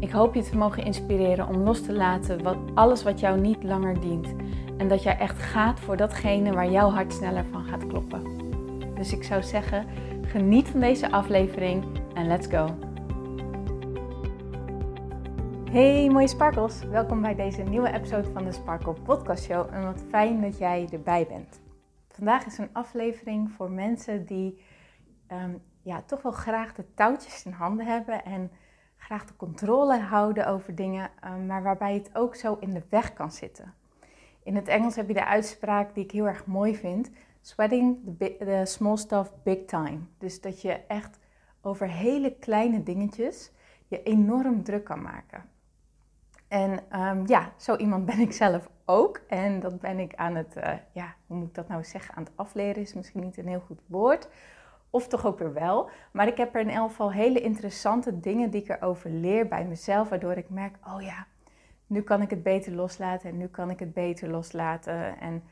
Ik hoop je te mogen inspireren om los te laten wat, alles wat jou niet langer dient. En dat jij echt gaat voor datgene waar jouw hart sneller van gaat kloppen. Dus ik zou zeggen, geniet van deze aflevering en let's go. Hey mooie sparkles, welkom bij deze nieuwe episode van de Sparkle Podcast Show en wat fijn dat jij erbij bent. Vandaag is een aflevering voor mensen die ehm, ja, toch wel graag de touwtjes in handen hebben en graag de controle houden over dingen, ehm, maar waarbij het ook zo in de weg kan zitten. In het Engels heb je de uitspraak die ik heel erg mooi vind: sweating the, small stuff big time. Dus dat je echt over hele kleine dingetjes je enorm druk kan maken. En um, ja, zo iemand ben ik zelf ook. En dat ben ik aan het, uh, ja, hoe moet ik dat nou zeggen, aan het afleren is misschien niet een heel goed woord. Of toch ook weer wel. Maar ik heb er in elk geval hele interessante dingen die ik erover leer bij mezelf. Waardoor ik merk, oh ja, nu kan ik het beter loslaten. En nu kan ik het beter loslaten. En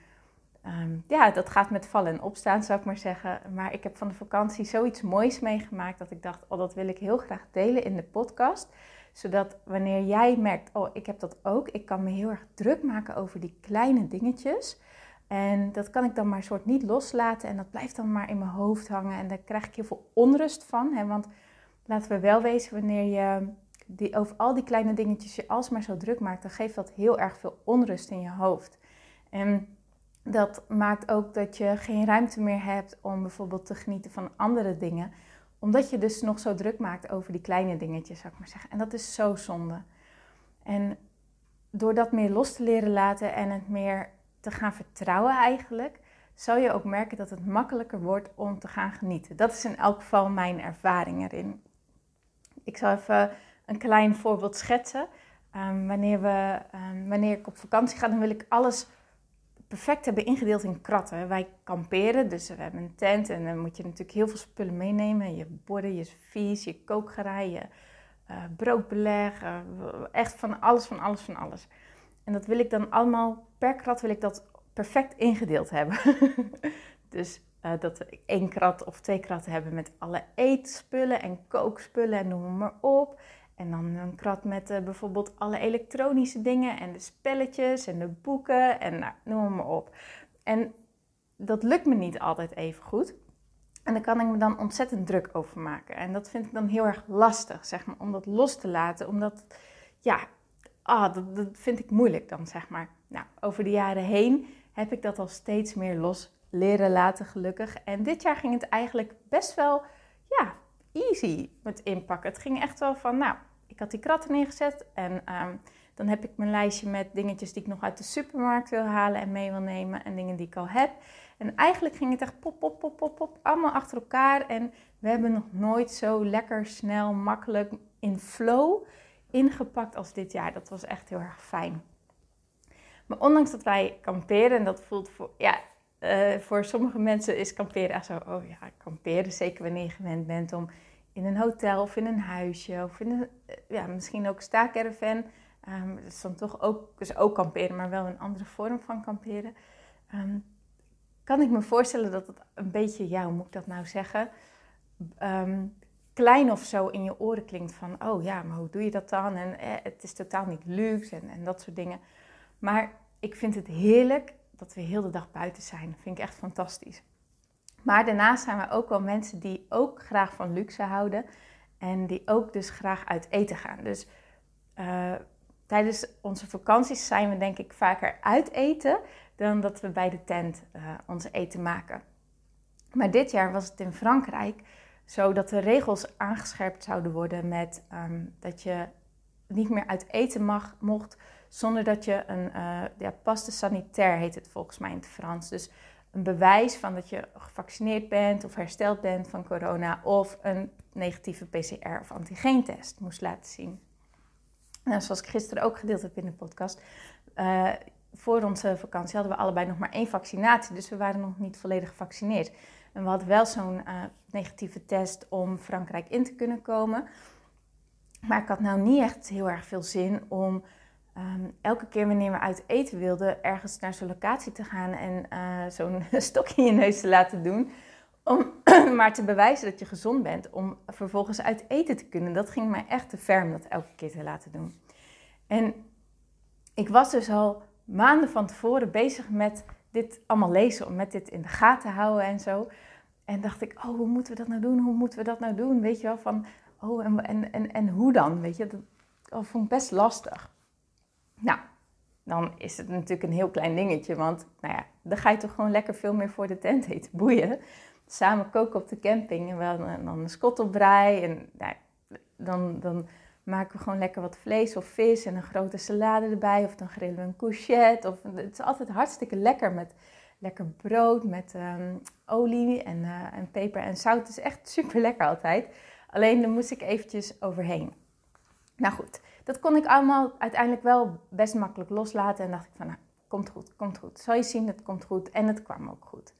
um, ja, dat gaat met vallen en opstaan, zou ik maar zeggen. Maar ik heb van de vakantie zoiets moois meegemaakt. Dat ik dacht, oh dat wil ik heel graag delen in de podcast. Zodat wanneer jij merkt, oh ik heb dat ook. Ik kan me heel erg druk maken over die kleine dingetjes. En dat kan ik dan maar soort niet loslaten en dat blijft dan maar in mijn hoofd hangen. En daar krijg ik heel veel onrust van. Hè? Want laten we wel wezen, wanneer je die, over al die kleine dingetjes je alsmaar zo druk maakt, dan geeft dat heel erg veel onrust in je hoofd. En dat maakt ook dat je geen ruimte meer hebt om bijvoorbeeld te genieten van andere dingen. Omdat je dus nog zo druk maakt over die kleine dingetjes, zou ik maar zeggen. En dat is zo zonde. En door dat meer los te leren laten en het meer te gaan vertrouwen eigenlijk, zal je ook merken dat het makkelijker wordt om te gaan genieten. Dat is in elk geval mijn ervaring erin. Ik zal even een klein voorbeeld schetsen. Um, wanneer, we, um, wanneer ik op vakantie ga, dan wil ik alles perfect hebben ingedeeld in kratten. Wij kamperen, dus we hebben een tent en dan moet je natuurlijk heel veel spullen meenemen. Je borden, je vies, je kookgerei, je uh, broodbeleg, uh, echt van alles, van alles, van alles. En dat wil ik dan allemaal, per krat wil ik dat perfect ingedeeld hebben. dus uh, dat we één krat of twee kratten hebben met alle eetspullen en kookspullen en noem maar op. En dan een krat met uh, bijvoorbeeld alle elektronische dingen en de spelletjes en de boeken en nou, noem maar op. En dat lukt me niet altijd even goed. En daar kan ik me dan ontzettend druk over maken. En dat vind ik dan heel erg lastig, zeg maar, om dat los te laten. Omdat, ja, ah, dat, dat vind ik moeilijk dan, zeg maar. Nou, over de jaren heen heb ik dat al steeds meer los leren laten, gelukkig. En dit jaar ging het eigenlijk best wel, ja, easy met inpakken. Het ging echt wel van, nou, ik had die kratten neergezet en um, dan heb ik mijn lijstje met dingetjes die ik nog uit de supermarkt wil halen en mee wil nemen en dingen die ik al heb. En eigenlijk ging het echt pop, pop, pop, pop, pop, allemaal achter elkaar. En we hebben nog nooit zo lekker, snel, makkelijk in flow ingepakt als dit jaar. Dat was echt heel erg fijn. Maar ondanks dat wij kamperen, en dat voelt voor, ja, uh, voor sommige mensen is kamperen echt zo, oh ja, kamperen, zeker wanneer je gewend bent om in een hotel of in een huisje of in een, uh, ja, misschien ook staakerven. Um, dat is dan toch ook, dus ook kamperen, maar wel een andere vorm van kamperen. Um, kan ik me voorstellen dat het een beetje, ja, hoe moet ik dat nou zeggen? Um, klein of zo in je oren klinkt van, oh ja, maar hoe doe je dat dan? En eh, het is totaal niet luxe en, en dat soort dingen. Maar ik vind het heerlijk dat we heel de dag buiten zijn. Dat vind ik echt fantastisch. Maar daarnaast zijn we ook wel mensen die ook graag van luxe houden en die ook dus graag uit eten gaan. Dus uh, tijdens onze vakanties zijn we denk ik vaker uit eten dan dat we bij de tent uh, onze eten maken. Maar dit jaar was het in Frankrijk zodat de regels aangescherpt zouden worden met um, dat je niet meer uit eten mag, mocht zonder dat je een uh, ja, paste sanitair heet het volgens mij in het Frans. Dus een bewijs van dat je gevaccineerd bent of hersteld bent van corona of een negatieve PCR of antigeentest moest laten zien. Nou, zoals ik gisteren ook gedeeld heb in de podcast. Uh, voor onze vakantie hadden we allebei nog maar één vaccinatie. Dus we waren nog niet volledig gevaccineerd. En we hadden wel zo'n uh, negatieve test om Frankrijk in te kunnen komen. Maar ik had nou niet echt heel erg veel zin om um, elke keer wanneer we uit eten wilden, ergens naar zo'n locatie te gaan en uh, zo'n stokje in je neus te laten doen. Om maar te bewijzen dat je gezond bent, om vervolgens uit eten te kunnen. Dat ging mij echt te ver om dat elke keer te laten doen. En ik was dus al maanden van tevoren bezig met dit allemaal lezen, om met dit in de gaten te houden en zo. En dacht ik, oh, hoe moeten we dat nou doen? Hoe moeten we dat nou doen? Weet je wel, van, oh, en, en, en, en hoe dan? Weet je, dat, dat vond ik best lastig. Dan is het natuurlijk een heel klein dingetje, want nou ja, dan ga je toch gewoon lekker veel meer voor de tent eten. Boeien. Samen koken op de camping en wel, dan een skottelbrei. En nou, dan, dan maken we gewoon lekker wat vlees of vis en een grote salade erbij. Of dan grillen we een courgette. Of, het is altijd hartstikke lekker met lekker brood met ehm, olie en, uh, en peper en zout. Het is echt super lekker altijd. Alleen daar moest ik eventjes overheen. Nou goed, dat kon ik allemaal uiteindelijk wel best makkelijk loslaten. En dacht ik van, nou, komt goed, komt goed. Zal je zien, het komt goed. En het kwam ook goed.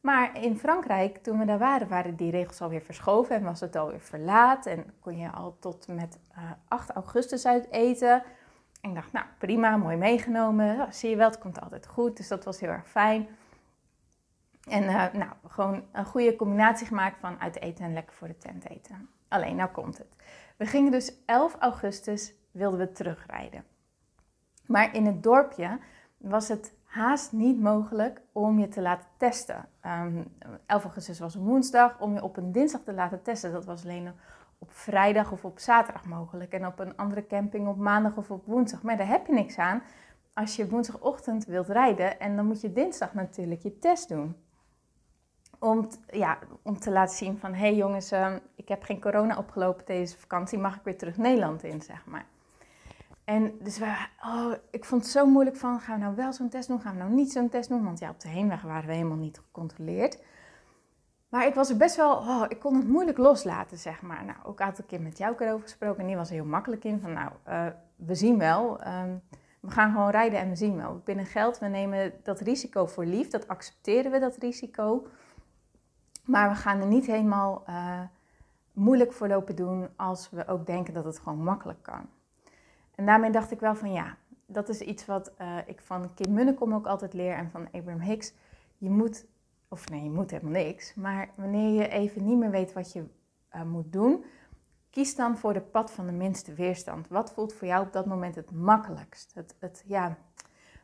Maar in Frankrijk, toen we daar waren, waren die regels alweer verschoven en was het alweer verlaat. En kon je al tot met uh, eh, 8 augustus uit eten. En ik dacht, nou prima, mooi meegenomen. zie je wel, het komt altijd goed. Dus dat was heel erg fijn. En uh, nou, gewoon een goede combinatie gemaakt van uit eten en lekker voor de tent eten. Alleen, nou komt het. We gingen dus 11 augustus wilden we terugrijden. Maar in het dorpje was het haast niet mogelijk om je te laten testen. Um, ehm, 11 augustus was een woensdag. Om je op een dinsdag te laten testen, dat was alleen op vrijdag of op zaterdag mogelijk. En op een andere camping op maandag of op woensdag. Maar daar heb je niks aan als je woensdagochtend wilt rijden. En dan moet je dinsdag natuurlijk je test doen. Om, ja, om te laten zien van, hé hey jongens, ehm, ik heb geen corona opgelopen deze vakantie. Mag ik weer terug Nederland in, zeg maar. En dus we, oh, ik vond het zo moeilijk van, gaan we nou wel zo'n test doen, gaan we nou niet zo'n test doen? Want ja, op de heenweg waren we helemaal niet gecontroleerd. Maar ik was er best wel, oh, ik kon het moeilijk loslaten, zeg maar. Nou, ook een aantal keer met jou erover gesproken en die was er heel makkelijk in. Van nou, uh, we zien wel, um, we gaan gewoon rijden en we zien wel. Binnen geld, we nemen dat risico voor lief, dat accepteren we, dat risico. Maar we gaan er niet helemaal uh, moeilijk voor lopen doen als we ook denken dat het gewoon makkelijk kan. En daarmee dacht ik wel van ja, dat is iets wat uh, ik van Kim Munnekom ook altijd leer en van Abraham Hicks. Je moet, of nee, je moet helemaal niks. Maar wanneer je even niet meer weet wat je uh, moet doen, kies dan voor de pad van de minste weerstand. Wat voelt voor jou op dat moment het makkelijkst? Het, het, ja,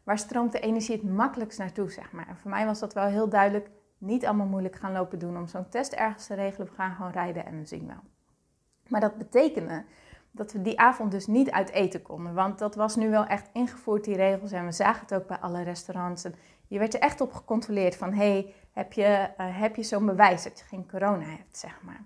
waar stroomt de energie het makkelijkst naartoe, zeg maar? En voor mij was dat wel heel duidelijk. Niet allemaal moeilijk gaan lopen doen om zo'n test ergens te regelen. We gaan gewoon rijden en we zien wel. Maar dat betekende dat we die avond dus niet uit eten konden. Want dat was nu wel echt ingevoerd, die regels. En we zagen het ook bij alle restaurants. En je werd er echt op gecontroleerd van... hey, heb je, uh, heb je zo'n bewijs dat je geen corona hebt, zeg maar.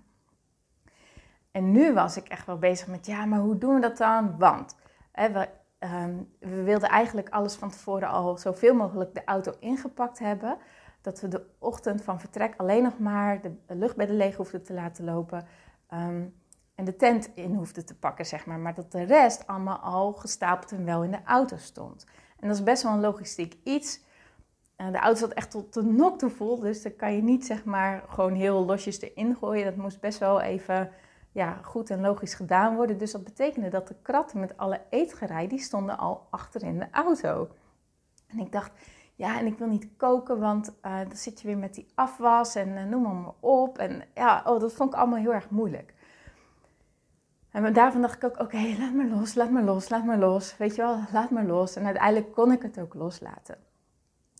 En nu was ik echt wel bezig met... ja, maar hoe doen we dat dan? Want hè, we, um, we wilden eigenlijk alles van tevoren al... zoveel mogelijk de auto ingepakt hebben... dat we de ochtend van vertrek alleen nog maar de luchtbedden leeg hoefden te laten lopen... Um, en de tent in hoefde te pakken, zeg maar. Maar dat de rest allemaal al gestapeld en wel in de auto stond. En dat is best wel een logistiek iets. Uh, de auto zat echt tot de nok toe vol, dus dan kan je niet zeg maar gewoon heel losjes erin gooien. Dat moest best wel even ja, goed en logisch gedaan worden. Dus dat betekende dat de kratten met alle eetgerei, die stonden al achter in de auto. En ik dacht, ja, en ik wil niet koken, want uh, dan zit je weer met die afwas en uh, noem maar op. En ja, oh, dat vond ik allemaal heel erg moeilijk. En daarvan dacht ik ook, oké, laat maar los, laat maar los, laat maar los. Weet je wel, laat maar los. En uiteindelijk kon ik het ook loslaten.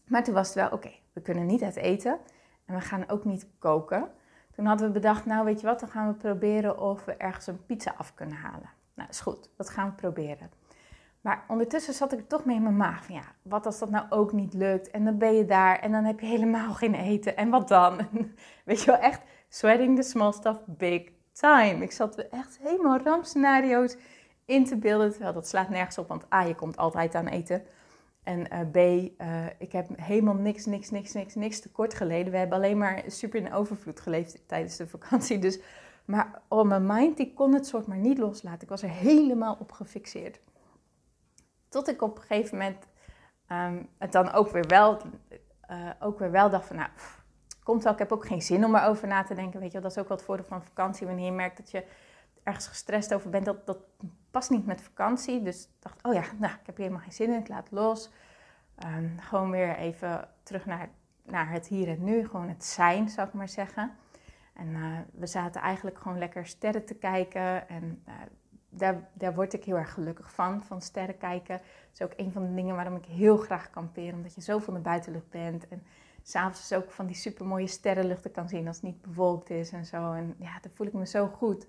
Maar toen was het wel, oké, we kunnen niet uit eten en we gaan ook niet koken. Toen hadden we bedacht, nou weet je wat, dan gaan we proberen of we ergens een pizza af kunnen halen. Nou, is goed, dat gaan we proberen. Maar ondertussen zat ik toch mee in mijn maag van ja, wat als dat nou ook niet lukt? En dan ben je daar en dan heb je helemaal geen eten. En wat dan? Weet je wel, echt sweating the small stuff big Ik zat echt helemaal rampscenario's in te beelden. Terwijl dat slaat nergens op, want A, je komt altijd aan eten. En uh, B, uh, ik heb helemaal niks, niks, niks, niks, niks tekort geleden. We hebben alleen maar super in overvloed geleefd tijdens de vakantie. Dus, maar oh, mijn mind die kon het soort maar niet loslaten. Ik was er helemaal op gefixeerd. Tot ik op een gegeven moment ehm, het dan ook weer wel, uh, ook weer wel dacht van, nou, komt wel. Ik heb ook geen zin om erover na te denken. Weet je, dat is ook wat voordeel van vakantie. Wanneer je merkt dat je ergens gestrest over bent, dat, dat past niet met vakantie. Dus dacht, oh ja, nou, ik heb hier helemaal geen zin in. Ik laat los. Um, gewoon weer even terug naar, naar het hier en nu. Gewoon het zijn, zou ik maar zeggen. En uh, we zaten eigenlijk gewoon lekker sterren te kijken. En uh, daar, daar word ik heel erg gelukkig van, van sterren kijken. Dat is ook een van de dingen waarom ik heel graag kampeer. Omdat je zo van de buitenlucht bent. En s'avonds ook van die supermooie sterrenluchten kan zien als het niet bewolkt is en zo. En ja, dan voel ik me zo goed.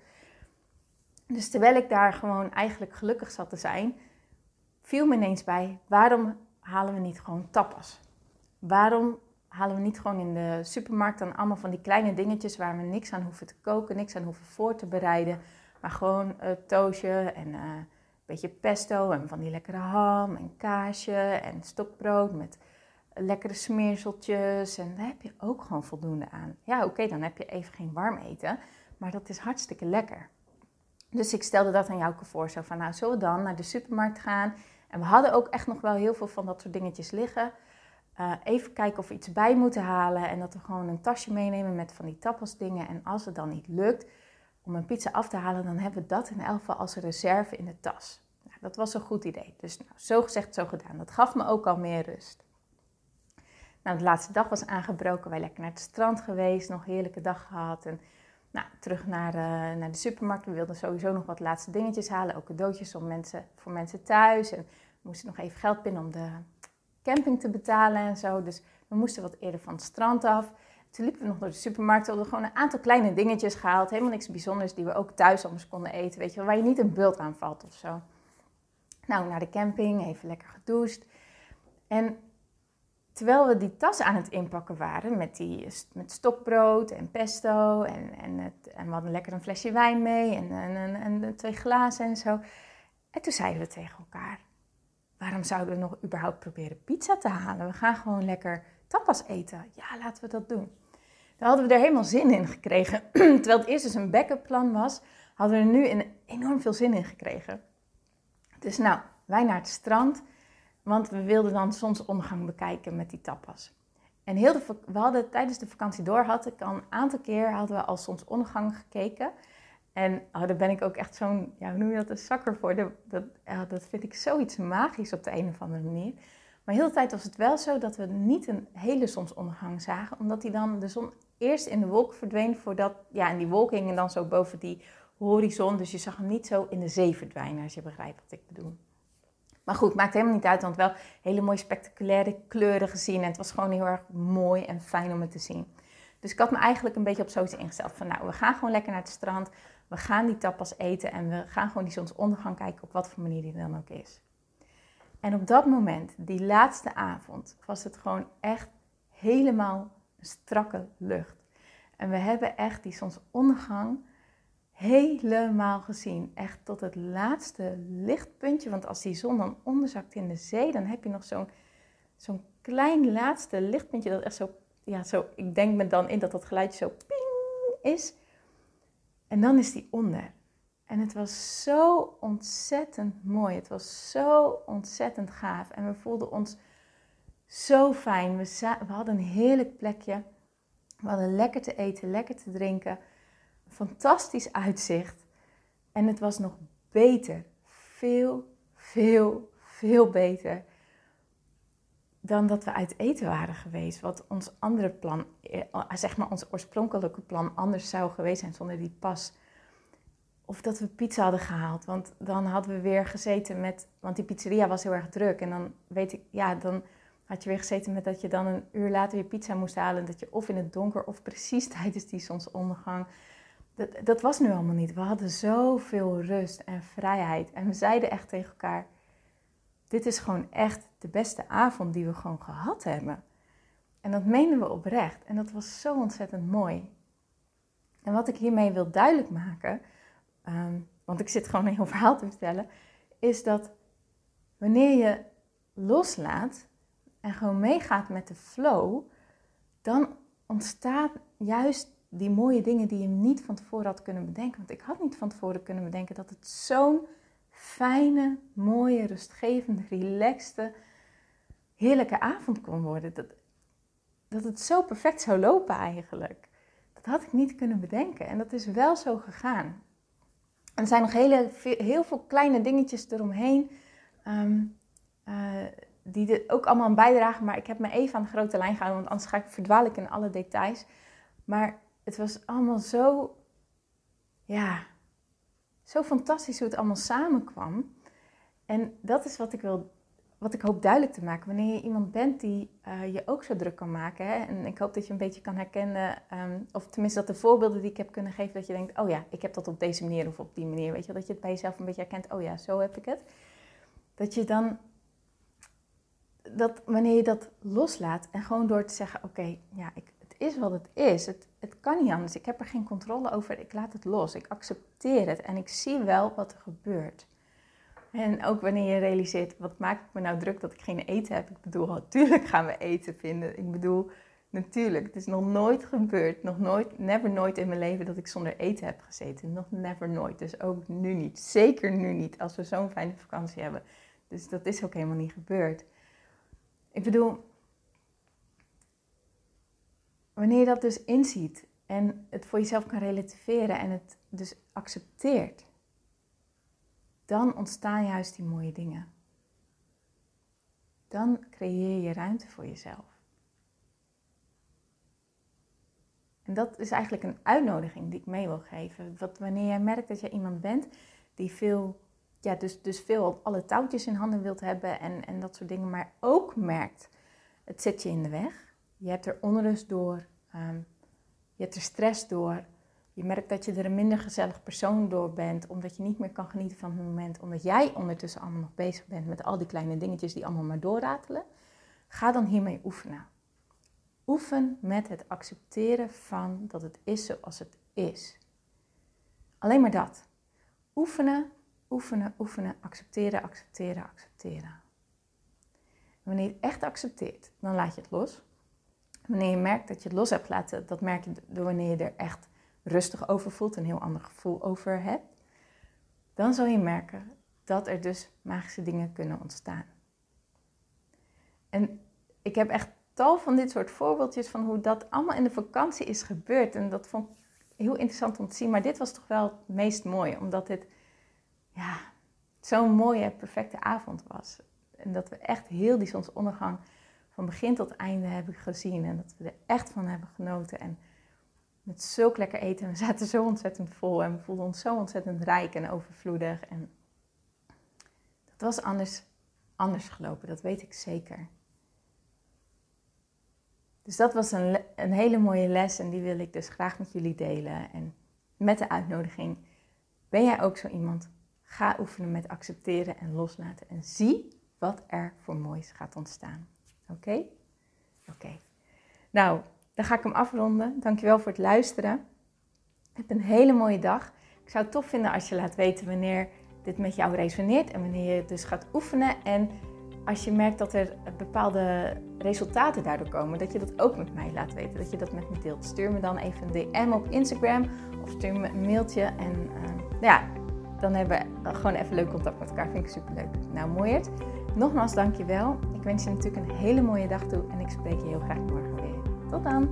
Dus terwijl ik daar gewoon eigenlijk gelukkig zat te zijn, viel me ineens bij, waarom halen we niet gewoon tapas? Waarom halen we niet gewoon in de supermarkt dan allemaal van die kleine dingetjes waar we niks aan hoeven te koken, niks aan hoeven voor te bereiden, maar gewoon een toosje en uh, een beetje pesto en van die lekkere ham en kaasje en stokbrood met lekkere smeerseltjes en daar heb je ook gewoon voldoende aan. Ja, oké, dan heb je even geen warm eten, maar dat is hartstikke lekker. Dus ik stelde dat aan jou voor, zo van nou, zullen we dan naar de supermarkt gaan? En we hadden ook echt nog wel heel veel van dat soort dingetjes liggen. Uh, even kijken of we iets bij moeten halen en dat we gewoon een tasje meenemen met van die tapas dingen. En als het dan niet lukt om een pizza af te halen, dan hebben we dat in elk geval als reserve in de tas. Nou, dat was een goed idee. Dus nou, zo gezegd, zo gedaan. Dat gaf me ook al meer rust. Nou, de laatste dag was aangebroken. Wij lekker naar het strand geweest, nog een heerlijke dag gehad. En nou, terug naar, uh, naar de supermarkt. We wilden sowieso nog wat laatste dingetjes halen. Ook cadeautjes om mensen, voor mensen thuis. En we moesten nog even geld pinnen om de camping te betalen en zo. Dus we moesten wat eerder van het strand af. Toen liepen we nog door de supermarkt. We hadden gewoon een aantal kleine dingetjes gehaald. Helemaal niks bijzonders die we ook thuis anders konden eten. Weet je, waar je niet een bult aan valt of zo. Nou, naar de camping, even lekker gedoucht. En terwijl we die tas aan het inpakken waren met, die, met stokbrood en pesto en, en, het, en we hadden lekker een flesje wijn mee en, en, en, twee glazen en zo. En toen zeiden we tegen elkaar, waarom zouden we nog überhaupt proberen pizza te halen? We gaan gewoon lekker tapas eten. Ja, laten we dat doen. Daar hadden we er helemaal zin in gekregen. Terwijl het eerst dus een backup plan was, hadden we er nu enorm veel zin in gekregen. Dus nou, wij naar het strand want we wilden dan zonsondergang bekijken met die tapas. En heel de, we hadden tijdens de vakantie door, had ik al een aantal keer hadden we al zonsondergang gekeken. En oh, daar ben ik ook echt zo'n, ja, hoe noem je dat, een zakker voor. Dat, dat, dat vind ik zoiets magisch op de een of andere manier. Maar heel de tijd was het wel zo dat we niet een hele zonsondergang zagen. Omdat die dan de zon eerst in de wolk verdween voordat, ja, en die wolk hing dan zo boven die horizon. Dus je zag hem niet zo in de zee verdwijnen, als je begrijpt wat ik bedoel. Maar goed, maakt helemaal niet uit, want wel hele mooie spectaculaire kleuren gezien. En het was gewoon heel erg mooi en fijn om het te zien. Dus ik had me eigenlijk een beetje op zoiets ingesteld van, nou, we gaan gewoon lekker naar het strand. We gaan die tapas eten en we gaan gewoon die zonsondergang kijken op wat voor manier die dan ook is. En op dat moment, die laatste avond, was het gewoon echt helemaal strakke lucht. En we hebben echt die zonsondergang helemaal gezien. Echt tot het laatste lichtpuntje. Want als die zon dan onderzakt in de zee, dan heb je nog zo'n zo'n klein laatste lichtpuntje. Dat echt zo, ja, zo, ik denk me dan in dat dat geluidje zo ping is. En dan is die onder. En het was zo ontzettend mooi. Het was zo ontzettend gaaf. En we voelden ons zo fijn. We, we hadden een heerlijk plekje. We hadden lekker te eten, lekker te drinken fantastisch uitzicht. En het was nog beter. Veel, veel, veel beter. Dan dat we uit eten waren geweest. Wat ons andere plan, eh, zeg maar ons oorspronkelijke plan, anders zou geweest zijn zonder die pas. Of dat we pizza hadden gehaald. Want dan hadden we weer gezeten met. Want die pizzeria was heel erg druk. En dan weet ik, ja, dan had je weer gezeten met dat je dan een uur later je pizza moest halen. Dat je of in het donker of precies tijdens die zonsondergang dat, dat was nu allemaal niet. We hadden zoveel rust en vrijheid. En we zeiden echt tegen elkaar: Dit is gewoon echt de beste avond die we gewoon gehad hebben. En dat meenden we oprecht. En dat was zo ontzettend mooi. En wat ik hiermee wil duidelijk maken, ehm, want ik zit gewoon een heel verhaal te vertellen, is dat wanneer je loslaat en gewoon meegaat met de flow, dan ontstaat juist die mooie dingen die je niet van tevoren had kunnen bedenken. Want ik had niet van tevoren kunnen bedenken dat het zo'n fijne, mooie, rustgevende, relaxte, heerlijke avond kon worden. Dat, dat het zo perfect zou lopen eigenlijk. Dat had ik niet kunnen bedenken. En dat is wel zo gegaan. En er zijn nog hele, heel veel kleine dingetjes eromheen. Um, die er ook allemaal aan bijdragen. Maar ik heb me even aan de grote lijn gehouden. Want anders ga ik, verdwaal ik in alle details. Maar het was allemaal zo... Ja, zo fantastisch hoe het allemaal samenkwam. En dat is wat ik wil wat ik hoop duidelijk te maken, wanneer je iemand bent die uh, je ook zo druk kan maken. Hè? En ik hoop dat je een beetje kan herkennen, um, of tenminste dat de voorbeelden die ik heb kunnen geven, dat je denkt, oh ja, ik heb dat op deze manier of op die manier. Weet je, dat je het bij jezelf een beetje herkent, oh ja, zo heb ik het. Dat je dan, dat wanneer je dat loslaat en gewoon door te zeggen, oké, ja, ik, is wat het is. Het, het kan niet anders. Ik heb er geen controle over. Ik laat het los. Ik accepteer het en ik zie wel wat er gebeurt. En ook wanneer je realiseert, wat maak ik me nou druk dat ik geen eten heb? Ik bedoel, natuurlijk gaan we eten vinden. Ik bedoel, natuurlijk, het is nog nooit gebeurd, nog nooit, never nooit in mijn leven dat ik zonder eten heb gezeten. Nog never nooit, dus ook nu niet. Zeker nu niet, als we zo'n fijne vakantie hebben. Dus dat is ook helemaal niet gebeurd. Ik bedoel, wanneer je dat dus inziet en het voor jezelf kan relativeren en het dus accepteert dan ontstaan juist die mooie dingen. Dan creëer je ruimte voor jezelf. En dat is eigenlijk een uitnodiging die ik mee wil geven. Want wanneer jij merkt dat je iemand bent die veel, ja, dus, dus veel alle touwtjes in handen wilt hebben en, en dat soort dingen, maar ook merkt, het zit je in de weg. Je hebt er onrust door, um, je hebt er stress door, je merkt dat je er een minder gezellig persoon door bent, omdat je niet meer kan genieten van het moment, omdat jij ondertussen allemaal nog bezig bent met al die kleine dingetjes die allemaal maar doorratelen. Ga dan hiermee oefenen. Oefen met het accepteren van dat het is zoals het is. Alleen maar dat. Oefenen, oefenen, oefenen, accepteren, accepteren, accepteren. wanneer je het echt accepteert, dan laat je het los. Wanneer je merkt dat je het los hebt laten, dat merk je door wanneer je er echt rustig over voelt, een heel ander gevoel over hebt, dan zal je merken dat er dus magische dingen kunnen ontstaan. En ik heb echt tal van dit soort voorbeeldjes van hoe dat allemaal in de vakantie is gebeurd. En dat vond ik heel interessant om te zien. Maar dit was toch wel het meest mooie, omdat dit ja, zo'n mooie, perfecte avond was. En dat we echt heel die zonsondergang van begin tot einde hebben gezien. En dat we er echt van hebben genoten. En met zulk lekker eten. We zaten zo ontzettend vol en we voelden ons zo ontzettend rijk en overvloedig. En dat was anders, anders gelopen, dat weet ik zeker. Dus dat was een, een hele mooie les en die wil ik dus graag met jullie delen. En met de uitnodiging, ben jij ook zo iemand? Ga oefenen met accepteren en loslaten en zie wat er voor moois gaat ontstaan. Oké? Oké. Nou, dan ga ik hem afronden. Dankjewel voor het luisteren. Heb een hele mooie dag. Ik zou het tof vinden als je laat weten wanneer dit met jou resoneert en wanneer je dus gaat oefenen. En als je merkt dat er bepaalde resultaten daardoor komen, dat je dat ook met mij laat weten, dat je dat met me deelt. Stuur me dan even een DM op Instagram of stuur me een mailtje. En uh, ja, dan hebben we gewoon even leuk contact met elkaar. Vind ik super leuk. Nou, mooiert. Nogmaals, dankjewel. Ik wens je natuurlijk een hele mooie dag toe en ik spreek je heel graag morgen weer. Tot dan!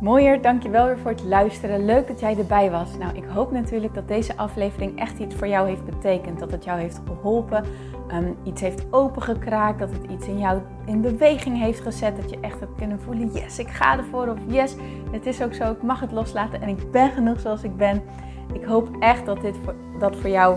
Mooier, dankjewel weer voor het luisteren. Leuk dat jij erbij was. Nou, ik hoop natuurlijk dat deze aflevering echt iets voor jou heeft betekend. Dat het jou heeft geholpen, um, iets heeft opengekraakt, dat het iets in jou in beweging heeft gezet. Dat je echt hebt kunnen voelen, yes, ik ga ervoor. Of yes, het is ook zo, ik mag het loslaten en ik ben genoeg zoals ik ben. Ik hoop echt dat dit dat voor jou